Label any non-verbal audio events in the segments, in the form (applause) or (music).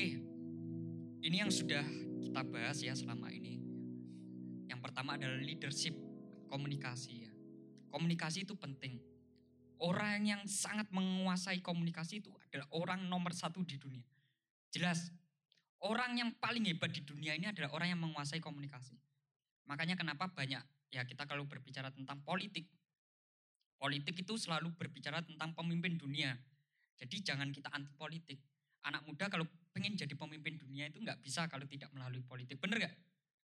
Oke, ini yang sudah kita bahas ya selama ini. Yang pertama adalah leadership komunikasi ya. Komunikasi itu penting. Orang yang sangat menguasai komunikasi itu adalah orang nomor satu di dunia. Jelas, orang yang paling hebat di dunia ini adalah orang yang menguasai komunikasi. Makanya kenapa banyak, ya kita kalau berbicara tentang politik, politik itu selalu berbicara tentang pemimpin dunia. Jadi jangan kita anti politik. Anak muda kalau pengen jadi pemimpin dunia itu nggak bisa kalau tidak melalui politik. Bener nggak?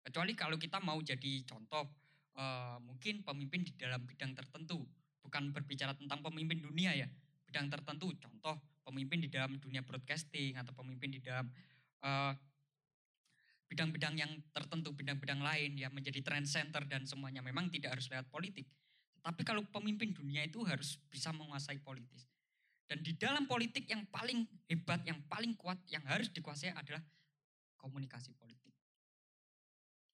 Kecuali kalau kita mau jadi contoh, uh, mungkin pemimpin di dalam bidang tertentu bukan berbicara tentang pemimpin dunia ya, bidang tertentu. Contoh pemimpin di dalam dunia broadcasting atau pemimpin di dalam eh, bidang-bidang yang tertentu, bidang-bidang lain ya menjadi trend center dan semuanya memang tidak harus lewat politik. Tapi kalau pemimpin dunia itu harus bisa menguasai politik. Dan di dalam politik yang paling hebat, yang paling kuat, yang harus dikuasai adalah komunikasi politik.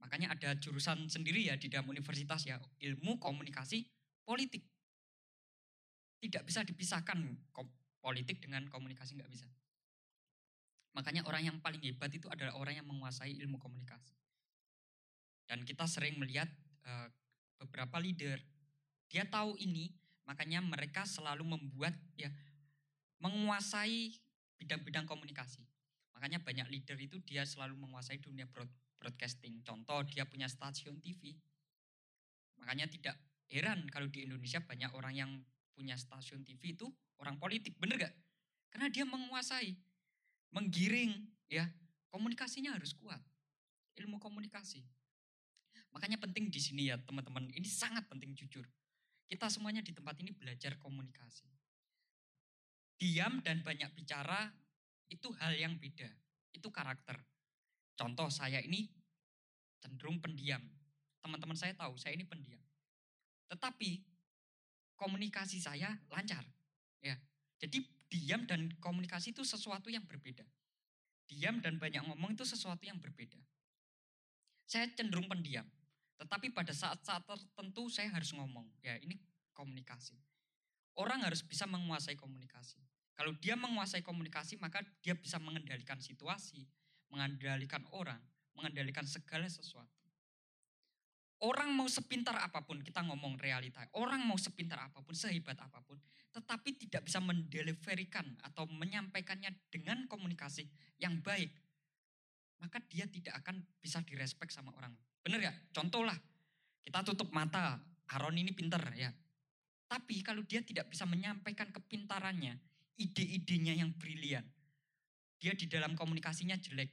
Makanya ada jurusan sendiri ya di dalam universitas ya, ilmu komunikasi politik. Tidak bisa dipisahkan politik dengan komunikasi nggak bisa. Makanya orang yang paling hebat itu adalah orang yang menguasai ilmu komunikasi. Dan kita sering melihat uh, beberapa leader, dia tahu ini, makanya mereka selalu membuat ya menguasai bidang-bidang komunikasi. Makanya banyak leader itu dia selalu menguasai dunia broadcasting. Contoh dia punya stasiun TV. Makanya tidak heran kalau di Indonesia banyak orang yang punya stasiun TV itu orang politik, bener gak? Karena dia menguasai, menggiring, ya komunikasinya harus kuat, ilmu komunikasi. Makanya penting di sini ya teman-teman, ini sangat penting jujur. Kita semuanya di tempat ini belajar komunikasi. Diam dan banyak bicara itu hal yang beda, itu karakter. Contoh saya ini cenderung pendiam. Teman-teman saya tahu saya ini pendiam. Tetapi komunikasi saya lancar. Ya. Jadi diam dan komunikasi itu sesuatu yang berbeda. Diam dan banyak ngomong itu sesuatu yang berbeda. Saya cenderung pendiam. Tetapi pada saat-saat tertentu saya harus ngomong. Ya ini komunikasi. Orang harus bisa menguasai komunikasi. Kalau dia menguasai komunikasi maka dia bisa mengendalikan situasi, mengendalikan orang, mengendalikan segala sesuatu. Orang mau sepintar apa pun, kita ngomong realita. Orang mau sepintar apa pun, sehebat apa pun, tetapi tidak bisa mendeliverikan atau menyampaikannya dengan komunikasi yang baik, maka dia tidak akan bisa direspek sama orang. Benar ya? Contoh lah, kita tutup mata, Aaron ini pintar ya. Tapi kalau dia tidak bisa menyampaikan kepintarannya, ide-idenya yang brilian, dia di dalam komunikasinya jelek,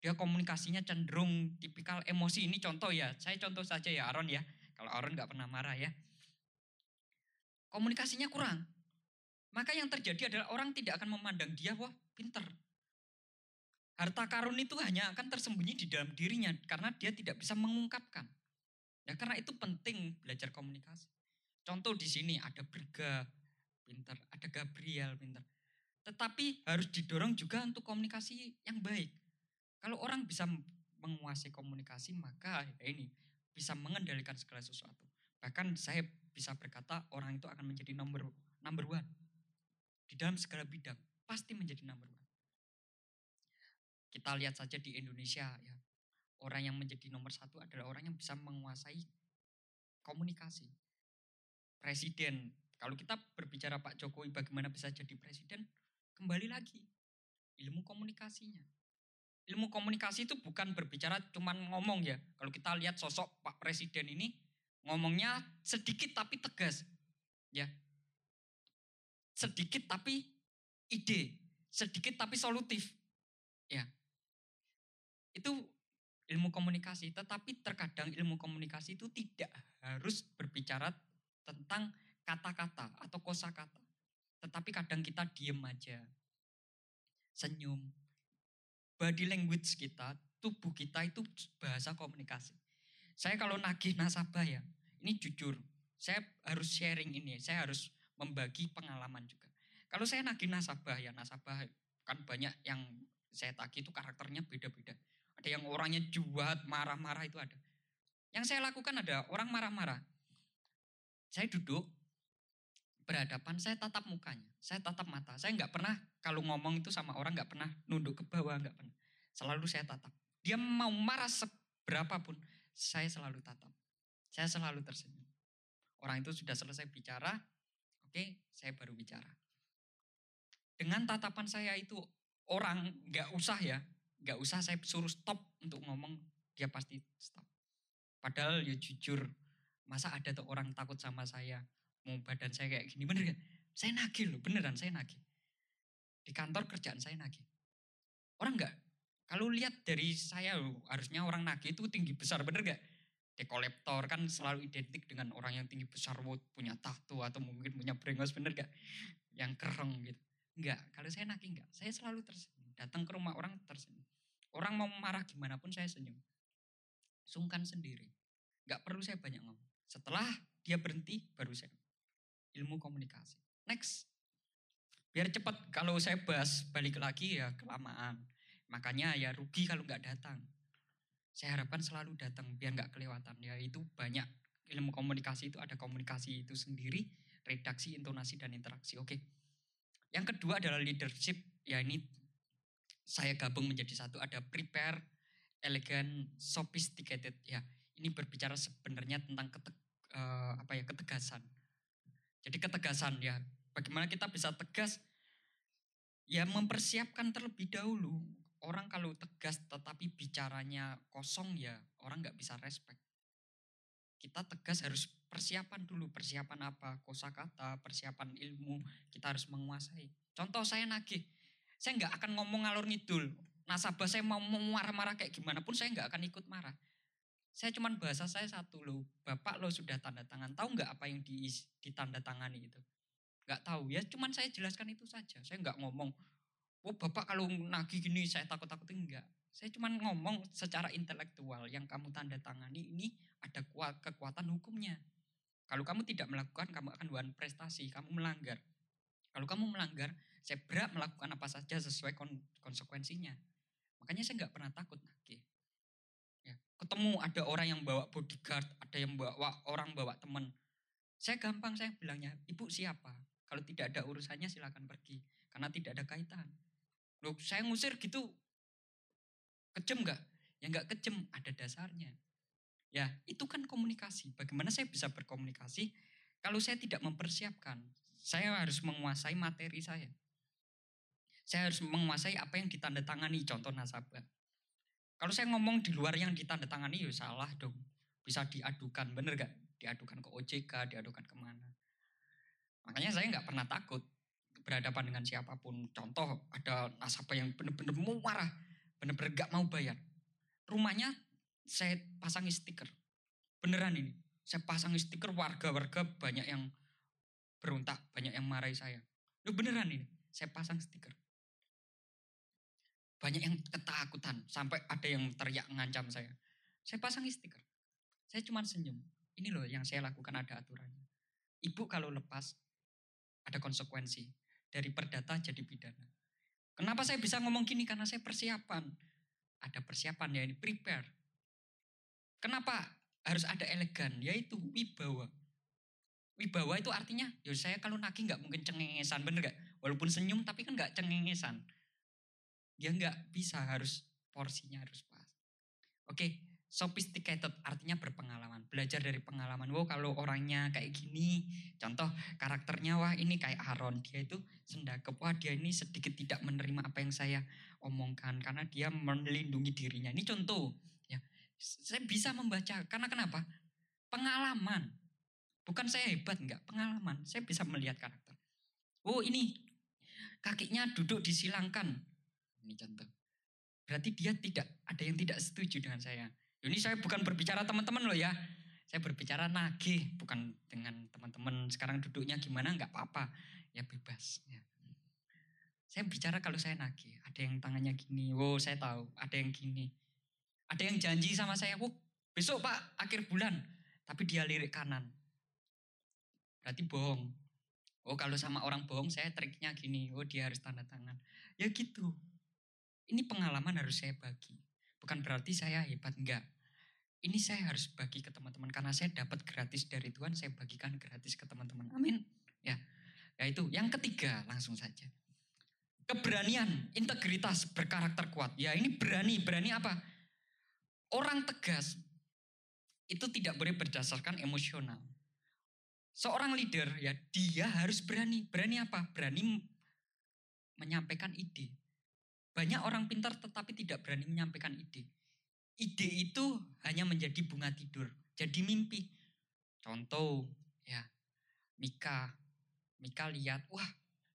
dia komunikasinya cenderung tipikal emosi. Ini contoh ya, saya contoh saja ya Aaron ya. Kalau Aaron nggak pernah marah ya. Komunikasinya kurang. Maka yang terjadi adalah orang tidak akan memandang dia, wah pinter. Harta karun itu hanya akan tersembunyi di dalam dirinya karena dia tidak bisa mengungkapkan. Ya karena itu penting belajar komunikasi. Contoh di sini ada Berga pinter, ada Gabriel pinter. Tetapi harus didorong juga untuk komunikasi yang baik. Kalau orang bisa menguasai komunikasi, maka ya ini bisa mengendalikan segala sesuatu. Bahkan saya bisa berkata orang itu akan menjadi nomor number one. Di dalam segala bidang, pasti menjadi number one. Kita lihat saja di Indonesia ya, orang yang menjadi nomor satu adalah orang yang bisa menguasai komunikasi. Presiden, kalau kita berbicara Pak Jokowi bagaimana bisa jadi presiden, kembali lagi ilmu komunikasinya ilmu komunikasi itu bukan berbicara cuman ngomong ya. Kalau kita lihat sosok Pak Presiden ini ngomongnya sedikit tapi tegas. Ya. Sedikit tapi ide, sedikit tapi solutif. Ya. Itu ilmu komunikasi, tetapi terkadang ilmu komunikasi itu tidak harus berbicara tentang kata-kata atau kosakata. Tetapi kadang kita diem aja. Senyum, body language kita, tubuh kita itu bahasa komunikasi. Saya kalau nagih nasabah ya, ini jujur, saya harus sharing ini, saya harus membagi pengalaman juga. Kalau saya nagih nasabah ya, nasabah kan banyak yang saya tagih itu karakternya beda-beda. Ada yang orangnya juat, marah-marah itu ada. Yang saya lakukan ada orang marah-marah. Saya duduk, berhadapan, saya tatap mukanya, saya tatap mata. Saya nggak pernah kalau ngomong itu sama orang nggak pernah nunduk ke bawah, nggak pernah. Selalu saya tatap. Dia mau marah seberapapun, saya selalu tatap. Saya selalu tersenyum. Orang itu sudah selesai bicara, oke, saya baru bicara. Dengan tatapan saya itu orang nggak usah ya, nggak usah saya suruh stop untuk ngomong, dia pasti stop. Padahal ya jujur, masa ada tuh orang takut sama saya, mau badan saya kayak gini, bener gak? Saya nagih loh, beneran saya nagih. Di kantor kerjaan saya nagih. Orang nggak, kalau lihat dari saya harusnya orang nagih itu tinggi besar, bener gak? Dekolektor kan selalu identik dengan orang yang tinggi besar, punya tato atau mungkin punya brengos, bener gak? Yang kereng gitu. Enggak, kalau saya nagih enggak. Saya selalu tersenyum. Datang ke rumah orang tersenyum. Orang mau marah gimana pun saya senyum. Sungkan sendiri. Enggak perlu saya banyak ngomong. Setelah dia berhenti, baru saya ilmu komunikasi. Next. Biar cepat, kalau saya bahas balik lagi ya kelamaan. Makanya ya rugi kalau nggak datang. Saya harapkan selalu datang biar nggak kelewatan. Ya itu banyak ilmu komunikasi itu ada komunikasi itu sendiri, redaksi, intonasi, dan interaksi. Oke. Yang kedua adalah leadership. Ya ini saya gabung menjadi satu. Ada prepare, elegan, sophisticated. Ya ini berbicara sebenarnya tentang keteg, uh, apa ya ketegasan. Jadi ketegasan ya. Bagaimana kita bisa tegas? Ya mempersiapkan terlebih dahulu orang kalau tegas tetapi bicaranya kosong ya orang nggak bisa respect. Kita tegas harus persiapan dulu, persiapan apa? Kosakata, persiapan ilmu, kita harus menguasai. Contoh saya nagih, saya nggak akan ngomong ngalur ngidul. Nasabah saya mau marah-marah kayak gimana pun saya nggak akan ikut marah. Saya cuman bahasa saya satu loh, bapak lo sudah tanda tangan, tahu nggak apa yang di, ditanda tangani itu? Nggak tahu ya, cuman saya jelaskan itu saja. Saya nggak ngomong, oh bapak kalau nagih gini saya takut-takut enggak. Saya cuma ngomong secara intelektual yang kamu tanda tangani ini ada kuat kekuatan hukumnya. Kalau kamu tidak melakukan, kamu akan buat prestasi, kamu melanggar. Kalau kamu melanggar, saya berat melakukan apa saja sesuai konsekuensinya. Makanya saya nggak pernah takut nagih. Ketemu ada orang yang bawa bodyguard, ada yang bawa orang bawa teman. Saya gampang saya bilangnya, ibu siapa? Kalau tidak ada urusannya silakan pergi, karena tidak ada kaitan. Loh, saya ngusir gitu kejem nggak? Ya nggak kejem, ada dasarnya. Ya, itu kan komunikasi. Bagaimana saya bisa berkomunikasi kalau saya tidak mempersiapkan? Saya harus menguasai materi saya. Saya harus menguasai apa yang ditandatangani, contoh nasabah. Kalau saya ngomong di luar yang ditandatangani, ya salah dong. Bisa diadukan, bener gak? Diadukan ke OJK, diadukan ke mana. Makanya saya nggak pernah takut berhadapan dengan siapa pun. Contoh ada nasabah yang benar-benar mau marah, benar-benar gak mau bayar. Rumahnya saya pasangi stiker. Beneran ini. Saya pasangi stiker warga-warga banyak yang berontak, banyak yang marahi saya. Lu beneran ini. Saya pasang stiker. Banyak yang ketakutan, sampai ada yang teriak ngancam saya. Saya pasangi stiker. Saya cuma senyum. Ini loh yang saya lakukan ada aturannya. Ibu kalau lepas, ada konsekuensi dari perdata jadi pidana. Kenapa saya bisa ngomong gini? Karena saya persiapan. Ada persiapan ya ini prepare. Kenapa harus ada elegan? Yaitu wibawa. Wibawa itu artinya, ya saya kalau nagih nggak mungkin cengengesan, bener gak? Walaupun senyum tapi kan nggak cengengesan. Dia nggak bisa harus porsinya harus pas. Oke, sophisticated artinya berpengalaman, belajar dari pengalaman. Wow, kalau orangnya kayak gini, contoh karakternya wah ini kayak Aaron, dia itu sendakep, wah dia ini sedikit tidak menerima apa yang saya omongkan karena dia melindungi dirinya. Ini contoh, ya. Saya bisa membaca karena kenapa? Pengalaman. Bukan saya hebat enggak, pengalaman. Saya bisa melihat karakter. Oh, ini kakinya duduk disilangkan. Ini contoh. Berarti dia tidak ada yang tidak setuju dengan saya ini saya bukan berbicara teman-teman loh ya. Saya berbicara nagih, bukan dengan teman-teman sekarang duduknya gimana, nggak apa-apa. Ya bebas. Ya. Saya bicara kalau saya nagih. Ada yang tangannya gini, wow saya tahu. Ada yang gini. Ada yang janji sama saya, wow besok pak akhir bulan. Tapi dia lirik kanan. Berarti bohong. Oh kalau sama orang bohong saya triknya gini, oh dia harus tanda tangan. Ya gitu. Ini pengalaman harus saya bagi. Bukan berarti saya hebat, enggak ini saya harus bagi ke teman-teman karena saya dapat gratis dari Tuhan, saya bagikan gratis ke teman-teman. Amin. Ya. Yaitu yang ketiga, langsung saja. Keberanian, integritas, berkarakter kuat. Ya ini berani, berani apa? Orang tegas itu tidak boleh berdasarkan emosional. Seorang leader ya dia harus berani. Berani apa? Berani menyampaikan ide. Banyak orang pintar tetapi tidak berani menyampaikan ide. Ide itu hanya menjadi bunga tidur, jadi mimpi. Contoh ya, Mika. Mika lihat, wah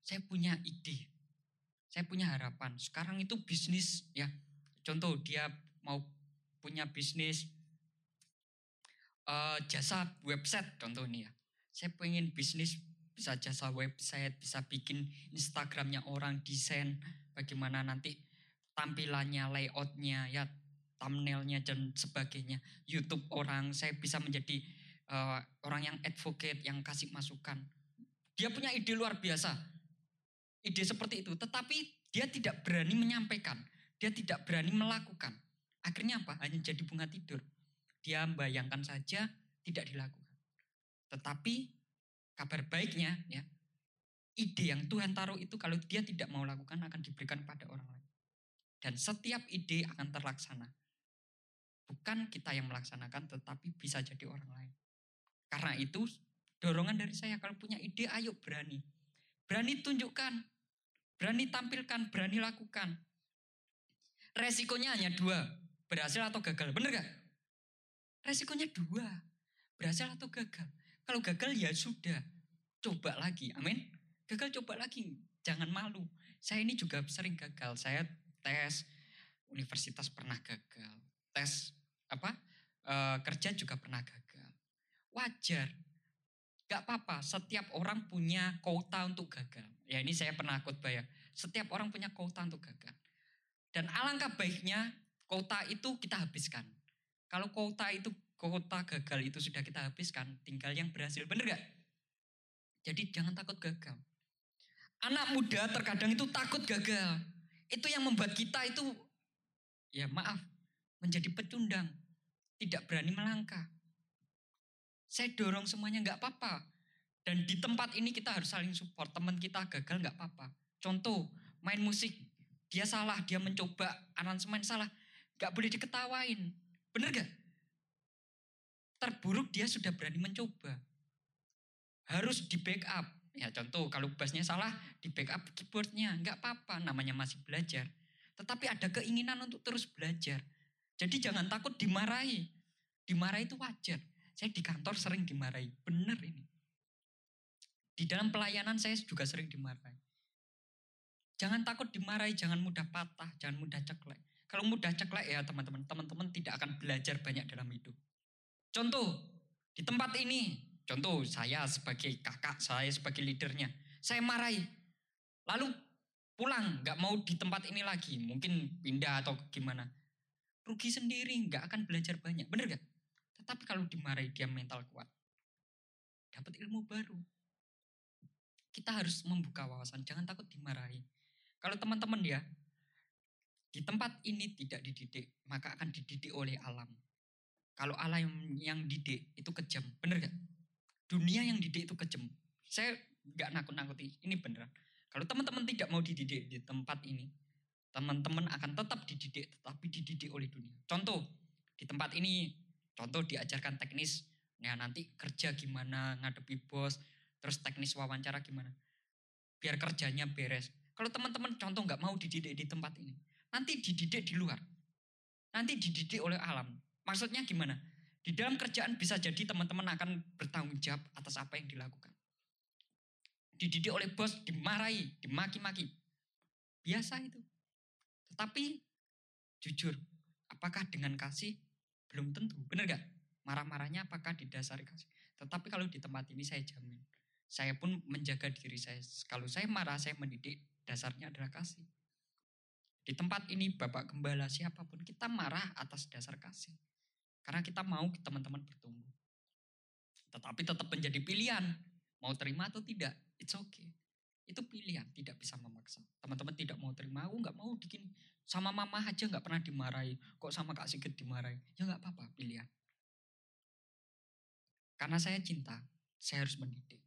saya punya ide. Saya punya harapan. Sekarang itu bisnis ya. Contoh dia mau punya bisnis uh, jasa website contoh ini ya. Saya pengen bisnis bisa jasa website, bisa bikin Instagramnya orang, desain, bagaimana nanti tampilannya, layoutnya, ya thumbnailnya dan sebagainya. YouTube orang, saya bisa menjadi uh, orang yang advocate, yang kasih masukan. Dia punya ide luar biasa. Ide seperti itu, tetapi dia tidak berani menyampaikan. Dia tidak berani melakukan. Akhirnya apa? Hanya jadi bunga tidur. Dia membayangkan saja, tidak dilakukan. Tetapi kabar baiknya, ya, ide yang Tuhan taruh itu kalau dia tidak mau lakukan akan diberikan pada orang lain. Dan setiap ide akan terlaksana. Bukan kita yang melaksanakan, tetapi bisa jadi orang lain. Karena itu dorongan dari saya kalau punya ide, ayo berani. Berani tunjukkan, berani tampilkan, berani lakukan. Resikonya hanya dua, berhasil atau gagal. Bener gak? Resikonya dua, berhasil atau gagal. Kalau gagal ya sudah, coba lagi. Amin. Gagal coba lagi, jangan malu. Saya ini juga sering gagal. Saya tes universitas pernah gagal. Tes apa e, kerja juga pernah gagal. Wajar. Gak apa-apa, setiap orang punya kota untuk gagal. Ya ini saya pernah khotbah ya. Setiap orang punya kota untuk gagal. Dan alangkah baiknya kota itu kita habiskan. Kalau kota itu kota gagal itu sudah kita habiskan, tinggal yang berhasil. Bener gak? Jadi jangan takut gagal. Anak muda terkadang itu takut gagal. Itu yang membuat kita itu, ya maaf, menjadi pecundang. Tidak berani melangkah. Saya dorong semuanya nggak apa-apa. Dan di tempat ini kita harus saling support. Teman kita gagal nggak apa-apa. Contoh, main musik. Dia salah, dia mencoba aransemen salah. Nggak boleh diketawain. Bener gak? Terburuk dia sudah berani mencoba. Harus di backup. Ya contoh kalau bassnya salah di backup keyboardnya nggak apa-apa namanya masih belajar. Tetapi ada keinginan untuk terus belajar. Jadi jangan takut dimarahi. Dimarahi itu wajar. Saya di kantor sering dimarahi. Benar ini. Di dalam pelayanan saya juga sering dimarahi. Jangan takut dimarahi, jangan mudah patah, jangan mudah ceklek. Kalau mudah ceklek ya teman-teman, teman-teman tidak akan belajar banyak dalam hidup. Contoh, di tempat ini Contoh saya sebagai kakak, saya sebagai leadernya, saya marahi. Lalu pulang, nggak mau di tempat ini lagi, mungkin pindah atau gimana. Rugi sendiri, nggak akan belajar banyak, bener gak? Tetapi kalau dimarahi dia mental kuat, dapat ilmu baru. Kita harus membuka wawasan, jangan takut dimarahi. Kalau teman-teman ya, di tempat ini tidak dididik, maka akan dididik oleh alam. Kalau alam yang didik itu kejam, bener gak? Dunia yang didik itu kejam. Saya nggak nakut-nakuti, ini beneran. Kalau teman-teman tidak mau dididik di tempat ini, teman-teman akan tetap dididik, tetapi dididik oleh dunia. Contoh, di tempat ini, contoh diajarkan teknis, ya nanti kerja gimana, ngadepi bos, terus teknis wawancara gimana. Biar kerjanya beres. Kalau teman-teman contoh nggak mau dididik di tempat ini, nanti dididik di luar. Nanti dididik oleh alam. Maksudnya gimana? Di dalam kerjaan bisa jadi teman-teman akan bertanggung jawab atas apa yang dilakukan. Dididik oleh bos, dimarahi, dimaki-maki. Biasa itu. Tetapi jujur, apakah dengan kasih? Belum tentu, benar gak? Marah-marahnya apakah didasari kasih? Tetapi kalau di tempat ini saya jamin, saya pun menjaga diri saya. Kalau saya marah, saya mendidik, dasarnya adalah kasih. Di tempat ini Bapak Gembala siapa pun kita marah atas dasar kasih. Karena kita mau teman-teman bertumbuh. Tetapi tetap menjadi pilihan. Mau terima atau tidak, it's okay. Itu pilihan, tidak bisa memaksa. Teman-teman tidak mau terima, aku nggak mau bikin sama mama aja nggak pernah dimarahi. Kok sama Kak Sigit dimarahi? Ya nggak apa-apa, pilihan. Karena saya cinta, saya harus mendidik.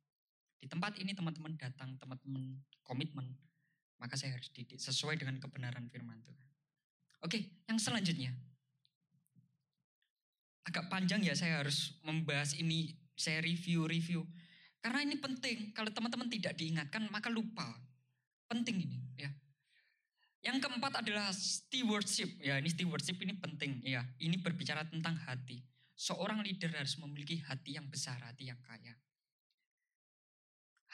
Di tempat ini teman-teman datang, teman-teman komitmen, maka saya harus didik sesuai dengan kebenaran firman Tuhan. Oke, yang selanjutnya. Agak panjang ya saya harus membahas ini, saya review-review. Karena ini penting, kalau teman-teman tidak diingatkan maka lupa. Penting ini ya. Yang keempat adalah stewardship. Ya, ini stewardship ini penting ya. Ini berbicara tentang hati. Seorang leader harus memiliki hati yang besar, hati yang kaya.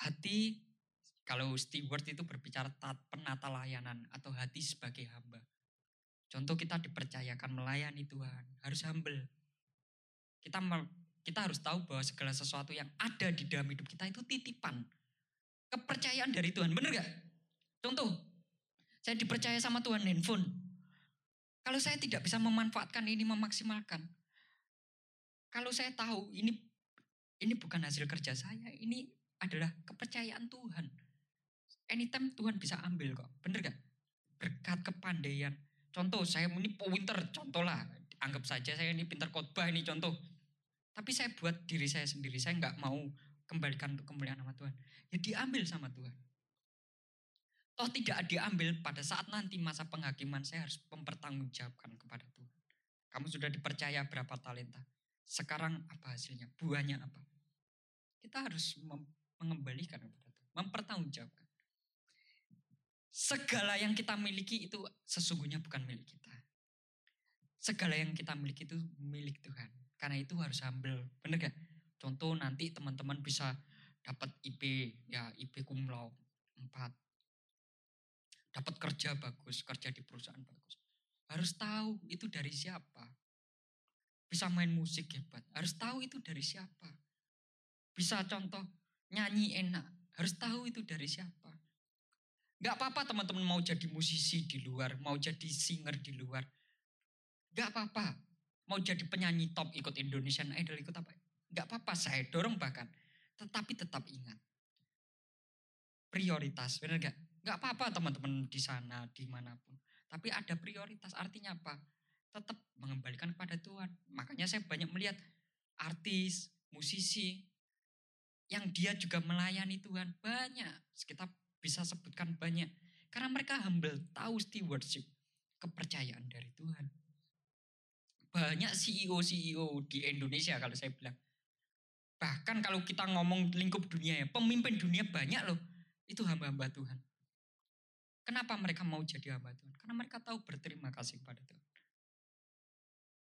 Hati kalau steward itu berbicara penata layanan atau hati sebagai hamba. Contoh kita dipercayakan melayani Tuhan, harus humble. Kita kita harus tahu bahwa segala sesuatu yang ada di dalam hidup kita itu titipan. Kepercayaan dari Tuhan, bener gak? Contoh, saya dipercaya sama Tuhan handphone. Kalau saya tidak bisa memanfaatkan ini, memaksimalkan. Kalau saya tahu ini ini bukan hasil kerja saya, ini adalah kepercayaan Tuhan. Anytime Tuhan bisa ambil kok, bener gak? Berkat kepandaian. Contoh, saya ini pinter, contoh lah. Anggap saja saya ini pinter khotbah ini contoh. Tapi saya buat diri saya sendiri, saya nggak mau kembalikan untuk kemuliaan sama Tuhan. Ya diambil sama Tuhan. Toh tidak diambil pada saat nanti masa penghakiman saya harus mempertanggungjawabkan kepada Tuhan. Kamu sudah dipercaya berapa talenta. Sekarang apa hasilnya? Buahnya apa? Kita harus mengembalikan kepada Tuhan. Mempertanggungjawabkan. Segala yang kita miliki itu sesungguhnya bukan milik kita. Segala yang kita miliki itu milik Tuhan. Karena itu harus humble. Benar gak? Contoh nanti teman-teman bisa dapat IP, ya IP cum laude 4 dapat kerja bagus, kerja di perusahaan bagus. Harus tahu itu dari siapa. Bisa main musik hebat, harus tahu itu dari siapa. Bisa contoh nyanyi enak, harus tahu itu dari siapa. Gak apa-apa teman-teman mau jadi musisi di luar, mau jadi singer di luar. Gak apa-apa. Mau jadi penyanyi top ikut Indonesian Idol ikut apa. Gak apa-apa, saya dorong bahkan. Tetapi tetap ingat. Prioritas, benar gak? Gak apa-apa teman-teman di sana, di mana pun. Tapi ada prioritas, artinya apa? Tetap mengembalikan kepada Tuhan. Makanya saya banyak melihat artis, musisi, yang dia juga melayani Tuhan. Banyak, kita bisa sebutkan banyak. Karena mereka humble, tahu stewardship, kepercayaan dari Tuhan. Banyak CEO-CEO di Indonesia kalau saya bilang. Bahkan kalau kita ngomong lingkup dunia ya, pemimpin dunia banyak loh. Itu hamba-hamba Tuhan. Kenapa mereka mau jadi hamba Tuhan? Karena mereka tahu berterima kasih kepada Tuhan.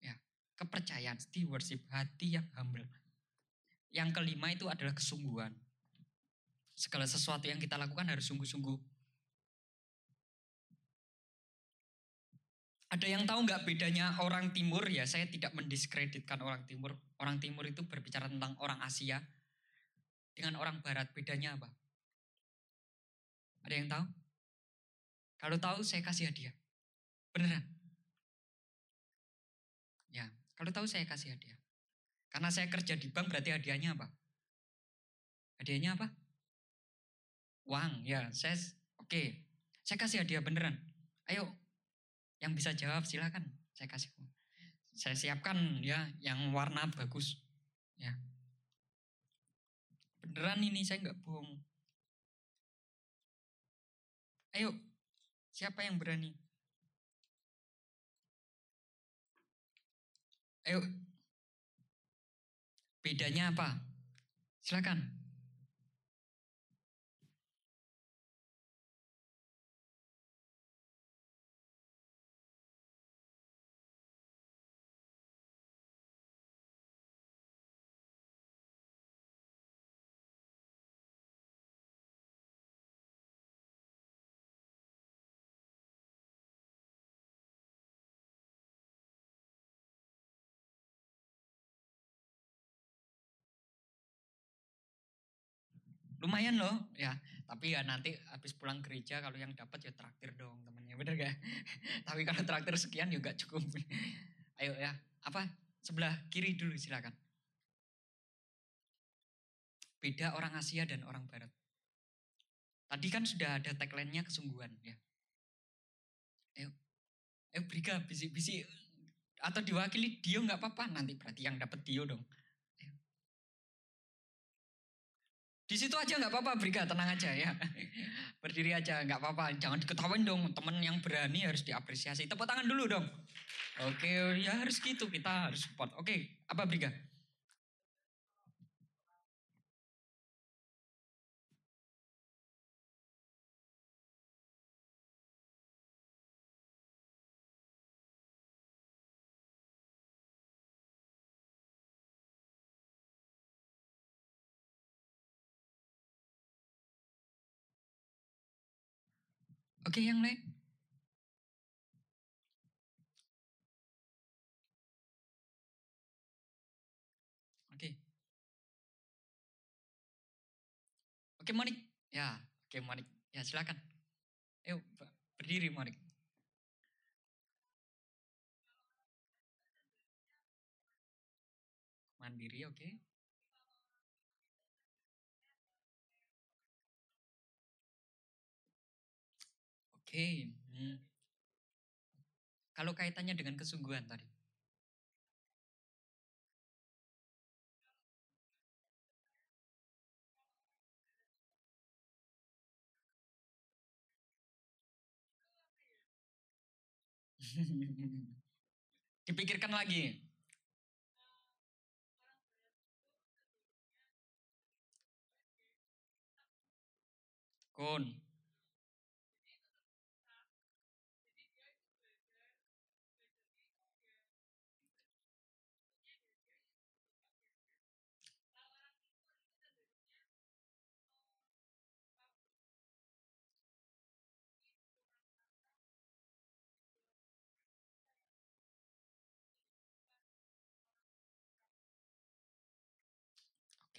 Ya, kepercayaan, stewardship, hati yang humble. Yang kelima itu adalah kesungguhan. Segala sesuatu yang kita lakukan harus sungguh-sungguh. Ada yang tahu nggak bedanya orang timur ya? Saya tidak mendiskreditkan orang timur. Orang timur itu berbicara tentang orang Asia dengan orang barat. Bedanya apa? Ada yang tahu? Kalau tahu saya kasih hadiah. Beneran. Ya, kalau tahu saya kasih hadiah. Karena saya kerja di bank berarti hadiahnya apa? Hadiahnya apa? Uang, ya. Saya oke. Saya kasih hadiah beneran. Ayo, yang bisa jawab silakan. Saya kasih. Saya siapkan ya yang warna bagus. Ya. Beneran ini saya nggak bohong. Ayo, Siapa yang berani? Ayo. Bedanya apa? Silakan. Lumayan loh ya. Tapi ya nanti habis pulang gereja kalau yang dapat ya traktir dong temennya bener gak (laughs) tapi kalau traktir sekian juga cukup. (laughs) Ayo ya apa? Sebelah kiri dulu silakan. Beda orang Asia dan orang Barat. Tadi kan sudah ada tagline-nya kesungguhan ya. Ayo ayo Brika bisi-bisi atau diwakili Dio nggak apa-apa nanti berarti yang dapat Dio dong Di situ aja nggak apa-apa, Brika, tenang aja ya. (laughs) Berdiri aja, nggak apa-apa. Jangan diketawain dong, temen yang berani harus diapresiasi. Tepuk tangan dulu dong. Oke, ya harus gitu, kita harus support. Oke, apa Brika? Oke, yang lain? Oke. Oke, Monik. Ya, oke Monik. Ya, silakan. Ayo, berdiri Monik. Mandiri, oke. Oke. hmm. Kalau kaitannya dengan kesungguhan tadi. (laughs) Dipikirkan lagi. Kun.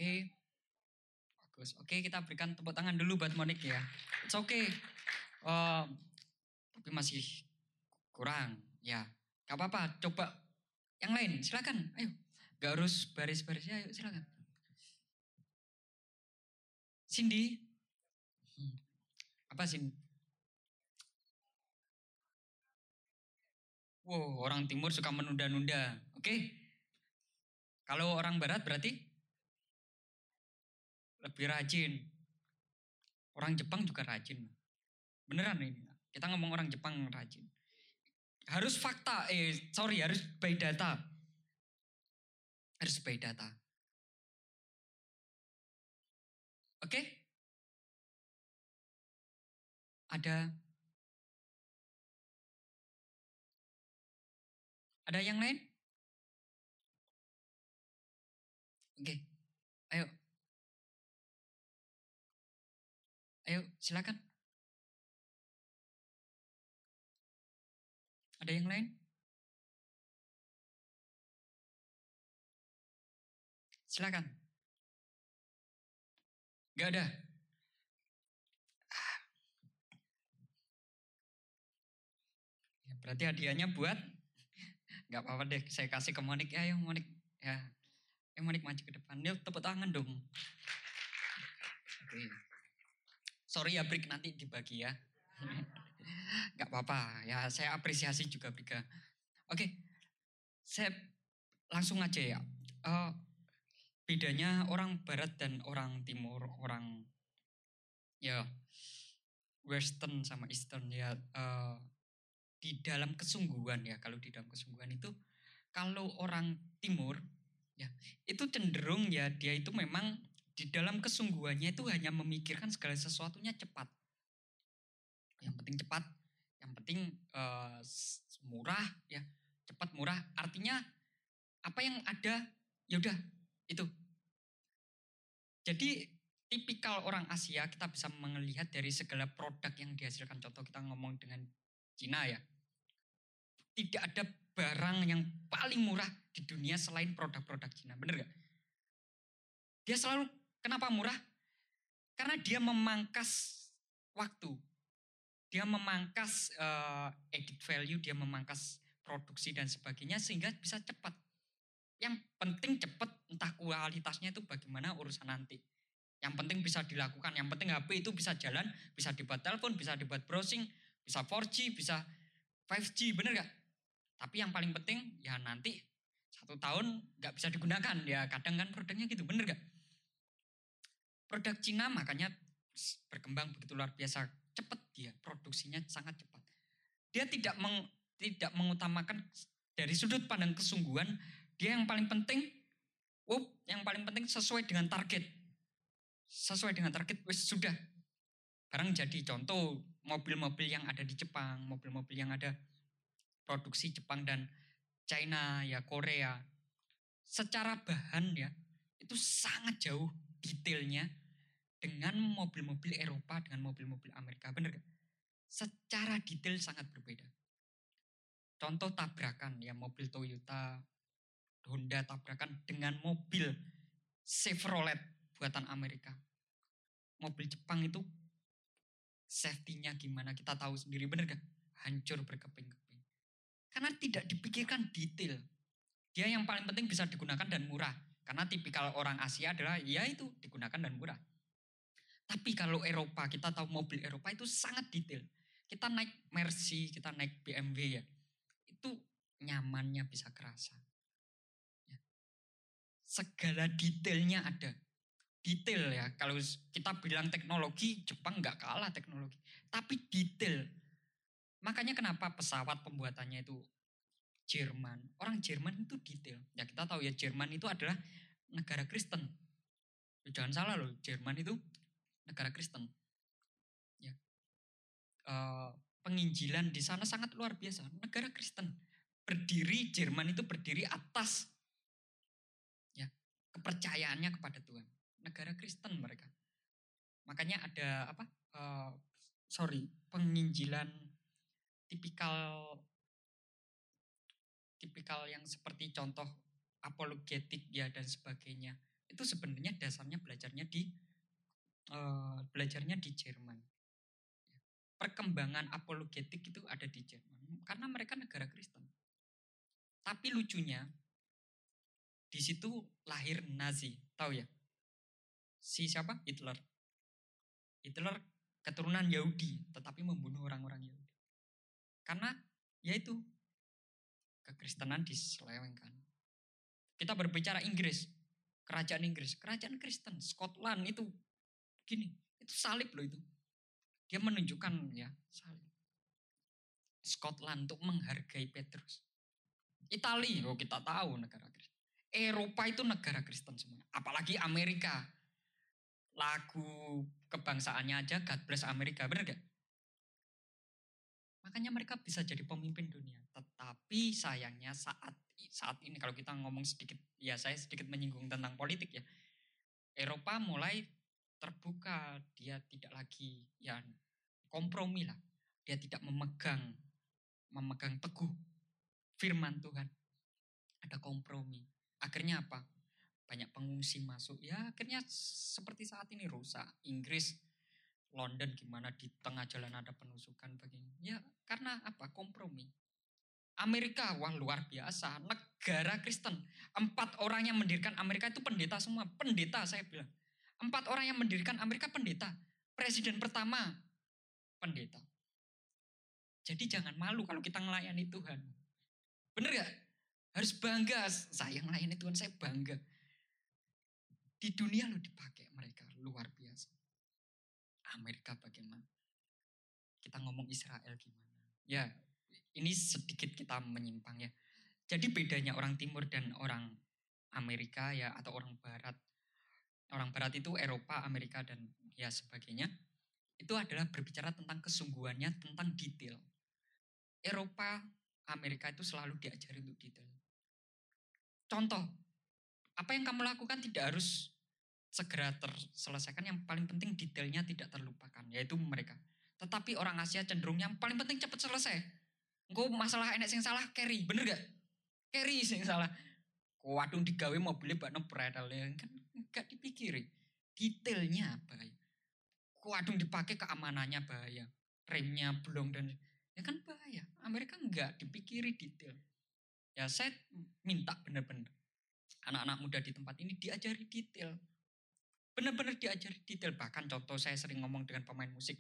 Oke. Bagus. Oke, kita berikan tepuk tangan dulu buat Monik ya. It's okay. Uh, tapi masih kurang. Ya, gak apa-apa. Coba yang lain, silakan. Ayo. Gak harus baris-baris. Ayo, silakan. Cindy. Hmm. Apa Cindy? Wow, orang timur suka menunda-nunda. Oke. Kalau orang barat berarti? Lebih rajin. Orang Jepang juga rajin. Beneran ini. Kita ngomong orang Jepang rajin. Harus fakta, eh sorry harus by data. Harus by data. Oke? Okay? Ada Ada yang lain? Oke. Okay. Ayo, silakan. Ada yang lain? Silakan. Gak ada. Ya, berarti hadiahnya buat Gak apa-apa deh, saya kasih ke Monik. Ya, ayo Monik. Ya, ayo Monik maju ke depan. Yuk tepuk tangan dong. Oke. Sorry ya break nanti dibagi ya. (laughs) Gak apa-apa ya saya apresiasi juga Brika. Oke saya langsung aja ya. Uh, bedanya orang barat dan orang timur, orang ya western sama eastern ya uh, di dalam kesungguhan ya kalau di dalam kesungguhan itu kalau orang timur ya itu cenderung ya dia itu memang di dalam kesungguhannya itu hanya memikirkan segala sesuatunya cepat. Yang penting cepat, yang penting uh, murah ya, cepat murah. Artinya apa yang ada ya udah itu. Jadi tipikal orang Asia kita bisa melihat dari segala produk yang dihasilkan. Contoh kita ngomong dengan Cina ya. Tidak ada barang yang paling murah di dunia selain produk-produk Cina. Bener gak? Dia selalu Kenapa murah? Karena dia memangkas waktu. Dia memangkas uh, edit value, dia memangkas produksi dan sebagainya sehingga bisa cepat. Yang penting cepat, entah kualitasnya itu bagaimana urusan nanti. Yang penting bisa dilakukan, yang penting HP itu bisa jalan, bisa dibuat telepon, bisa dibuat browsing, bisa 4G, bisa 5G, bener gak? Tapi yang paling penting ya nanti satu tahun nggak bisa digunakan ya kadang kan produknya gitu bener gak? Produk Cina makanya berkembang begitu luar biasa cepat dia produksinya sangat cepat. Dia tidak meng, tidak mengutamakan dari sudut pandang kesungguhan dia yang paling penting oh yang paling penting sesuai dengan target. Sesuai dengan target wis sudah. Barang jadi contoh mobil-mobil yang ada di Jepang, mobil-mobil yang ada produksi Jepang dan China ya Korea. Secara bahan ya itu sangat jauh detailnya dengan mobil-mobil Eropa dengan mobil-mobil Amerika. Benar gak? Secara detail sangat berbeda. Contoh tabrakan ya mobil Toyota, Honda tabrakan dengan mobil Chevrolet buatan Amerika. Mobil Jepang itu safety-nya gimana kita tahu sendiri benar gak? Hancur berkeping-keping. Karena tidak dipikirkan detail. Dia yang paling penting bisa digunakan dan murah. Karena tipikal orang Asia adalah ya itu digunakan dan murah. Tapi kalau Eropa, kita tahu mobil Eropa itu sangat detail. Kita naik Mercy, kita naik BMW ya. Itu nyamannya bisa kerasa. Ya. Segala detailnya ada. Detail ya, kalau kita bilang teknologi, Jepang nggak kalah teknologi. Tapi detail. Makanya kenapa pesawat pembuatannya itu Jerman. Orang Jerman itu detail. Ya kita tahu ya Jerman itu adalah negara Kristen. Jangan salah loh, Jerman itu negara Kristen. Ya. Uh, penginjilan di sana sangat luar biasa. Negara Kristen berdiri Jerman itu berdiri atas ya kepercayaannya kepada Tuhan. Negara Kristen mereka. Makanya ada apa? Uh, sorry, penginjilan tipikal tipikal yang seperti contoh apologetik ya dan sebagainya. Itu sebenarnya dasarnya belajarnya di uh, belajarnya di Jerman. Perkembangan apologetik itu ada di Jerman karena mereka negara Kristen. Tapi lucunya di situ lahir Nazi, tahu ya? Si siapa? Hitler. Hitler keturunan Yahudi, tetapi membunuh orang-orang Yahudi. Karena yaitu kekristenan diselewengkan. Kita berbicara Inggris, kerajaan Inggris, kerajaan Kristen, Scotland itu Gini, itu salib loh itu. Dia menunjukkan ya salib. Scotland untuk menghargai Petrus. Italia, oh kita tahu negara Kristen. Eropa itu negara Kristen semua. Apalagi Amerika. Lagu kebangsaannya aja God Bless Amerika, bener gak? Makanya mereka bisa jadi pemimpin dunia. Tetapi sayangnya saat saat ini kalau kita ngomong sedikit, ya saya sedikit menyinggung tentang politik ya. Eropa mulai terbuka, dia tidak lagi ya kompromi lah. Dia tidak memegang memegang teguh firman Tuhan. Ada kompromi. Akhirnya apa? Banyak pengungsi masuk. Ya akhirnya seperti saat ini rusak. Inggris, London gimana di tengah jalan ada penusukan begini. Ya karena apa? Kompromi. Amerika, wah luar biasa. Negara Kristen. Empat orang yang mendirikan Amerika itu pendeta semua. Pendeta saya bilang. Empat orang yang mendirikan Amerika pendeta. Presiden pertama pendeta. Jadi jangan malu kalau kita melayani Tuhan. Bener gak? Harus bangga. Saya melayani Tuhan, saya bangga. Di dunia lo dipakai mereka. Luar biasa. Amerika bagaimana? Kita ngomong Israel gimana? Ya, ini sedikit kita menyimpang ya. Jadi bedanya orang timur dan orang Amerika ya atau orang barat orang barat itu Eropa, Amerika dan ya sebagainya, itu adalah berbicara tentang kesungguhannya, tentang detail. Eropa, Amerika itu selalu diajari untuk detail. Contoh, apa yang kamu lakukan tidak harus segera terselesaikan, yang paling penting detailnya tidak terlupakan, yaitu mereka. Tetapi orang Asia cenderung yang paling penting cepat selesai. Engkau masalah enek sing salah carry, bener gak? Carry sing salah. Waduh digawe mobilnya bak nepredal kan Gak dipikiri. Detailnya bahaya. Kuadung dipakai keamanannya bahaya. Remnya belum dan ya kan bahaya. Amerika enggak dipikiri detail. Ya saya minta benar-benar anak-anak muda di tempat ini diajari detail. Benar-benar diajari detail. Bahkan contoh saya sering ngomong dengan pemain musik.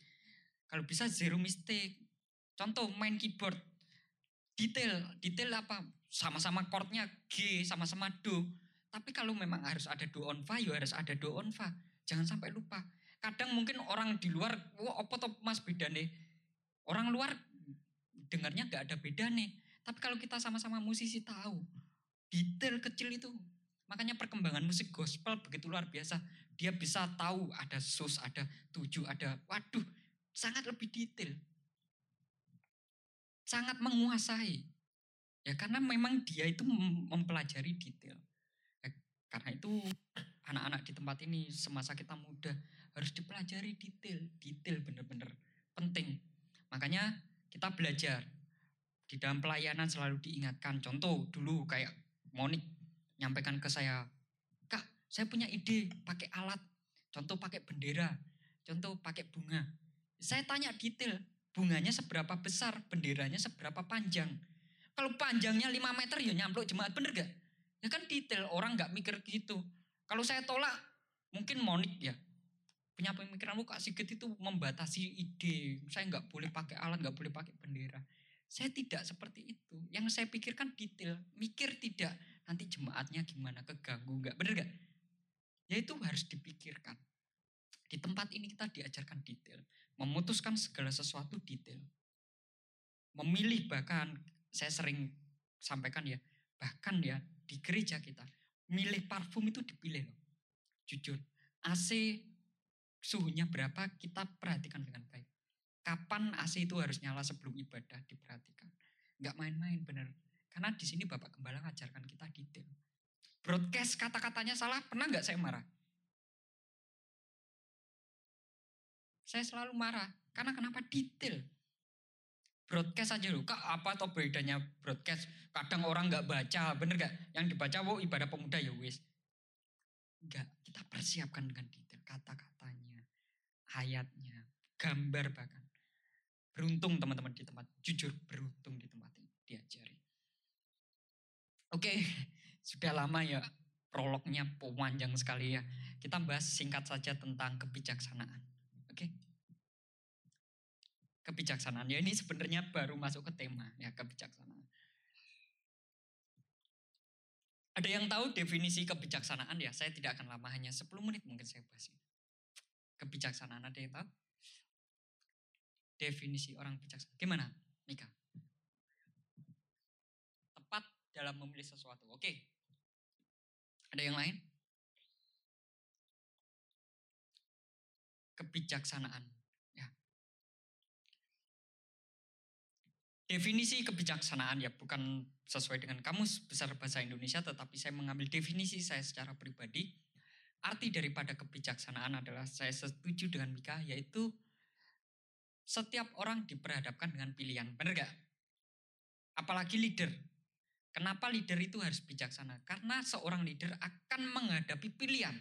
Kalau bisa zero mistake. Contoh main keyboard. Detail. Detail apa? Sama-sama chordnya G, sama-sama Do. Tapi kalau memang harus ada do on fa, ya harus ada do on fa. Jangan sampai lupa. Kadang mungkin orang di luar, wah apa toh mas beda nih. Orang luar dengarnya nggak ada beda nih. Tapi kalau kita sama-sama musisi tahu, detail kecil itu. Makanya perkembangan musik gospel begitu luar biasa. Dia bisa tahu ada sus, ada tujuh, ada waduh, sangat lebih detail. Sangat menguasai. Ya karena memang dia itu mempelajari detail. Karena itu anak-anak di tempat ini semasa kita muda harus dipelajari detail, detail benar-benar penting. Makanya kita belajar di dalam pelayanan selalu diingatkan. Contoh dulu kayak Monik nyampaikan ke saya, Kak, saya punya ide pakai alat. Contoh pakai bendera, contoh pakai bunga. Saya tanya detail, bunganya seberapa besar, benderanya seberapa panjang. Kalau panjangnya 5 meter ya nyampluk jemaat, bener gak? Ya kan detail, orang gak mikir gitu. Kalau saya tolak, mungkin Monik ya, punya pemikiran lu Kak Sigit itu membatasi ide. Saya nggak boleh pakai alat, nggak boleh pakai bendera. Saya tidak seperti itu. Yang saya pikirkan detail, mikir tidak. Nanti jemaatnya gimana, keganggu nggak, bener nggak? Ya itu harus dipikirkan. Di tempat ini kita diajarkan detail. Memutuskan segala sesuatu detail. Memilih bahkan, saya sering sampaikan ya, bahkan ya di gereja kita, milih parfum itu dipilih loh. Jujur, AC suhunya berapa kita perhatikan dengan baik. Kapan AC itu harus nyala sebelum ibadah diperhatikan. Enggak main-main bener. Karena di sini Bapak Gembala ngajarkan kita detail. Broadcast kata-katanya salah, pernah nggak saya marah? Saya selalu marah. Karena kenapa detail? Broadcast aja loh, kak apa atau bedanya broadcast? Kadang orang nggak baca, bener nggak? Yang dibaca, wow ibadah pemuda ya wis. Enggak, kita persiapkan dengan detail kata-katanya ayatnya, gambar bahkan. Beruntung teman-teman di tempat, jujur beruntung di tempat ini diajari. Oke, (laughs) sudah lama ya prolognya panjang sekali ya. Kita bahas singkat saja tentang kebijaksanaan. Oke. Kebijaksanaan ya ini sebenarnya baru masuk ke tema ya kebijaksanaan. Ada yang tahu definisi kebijaksanaan ya? Saya tidak akan lama hanya 10 menit mungkin saya bahas ini kebijaksanaan ada yang tahu? Definisi orang bijaksana. Gimana, Nika? Tepat dalam memilih sesuatu. Oke. Ada yang lain? Kebijaksanaan. Definisi kebijaksanaan ya bukan sesuai dengan kamus besar bahasa Indonesia, tetapi saya mengambil definisi saya secara pribadi Arti daripada kebijaksanaan adalah saya setuju dengan Mika, yaitu setiap orang diperhadapkan dengan pilihan. Benar gak? Apalagi leader. Kenapa leader itu harus bijaksana? Karena seorang leader akan menghadapi pilihan.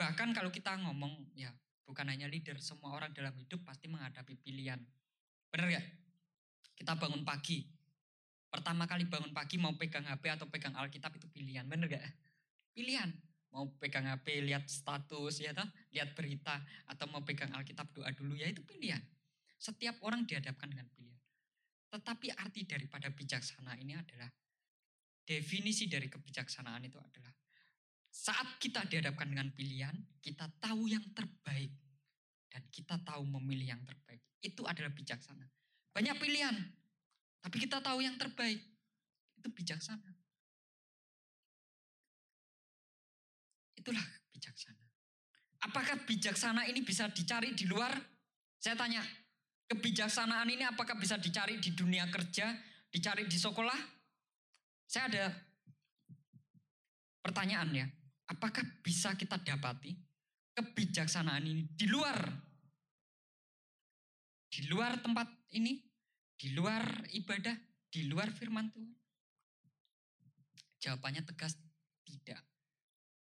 Bahkan kalau kita ngomong, ya bukan hanya leader, semua orang dalam hidup pasti menghadapi pilihan. Benar gak? Kita bangun pagi. Pertama kali bangun pagi mau pegang HP atau pegang Alkitab itu pilihan. Benar gak? Pilihan mau pegang HP lihat status ya toh, lihat berita atau mau pegang Alkitab doa dulu ya itu pilihan. Setiap orang dihadapkan dengan pilihan. Tetapi arti daripada bijaksana ini adalah definisi dari kebijaksanaan itu adalah saat kita dihadapkan dengan pilihan, kita tahu yang terbaik dan kita tahu memilih yang terbaik. Itu adalah bijaksana. Banyak pilihan, tapi kita tahu yang terbaik. Itu bijaksana. Itulah bijaksana. Apakah bijaksana ini bisa dicari di luar? Saya tanya, kebijaksanaan ini apakah bisa dicari di dunia kerja, dicari di sekolah? Saya ada pertanyaan ya, apakah bisa kita dapati kebijaksanaan ini di luar di luar tempat ini, di luar ibadah, di luar firman Tuhan? Jawabannya tegas tidak.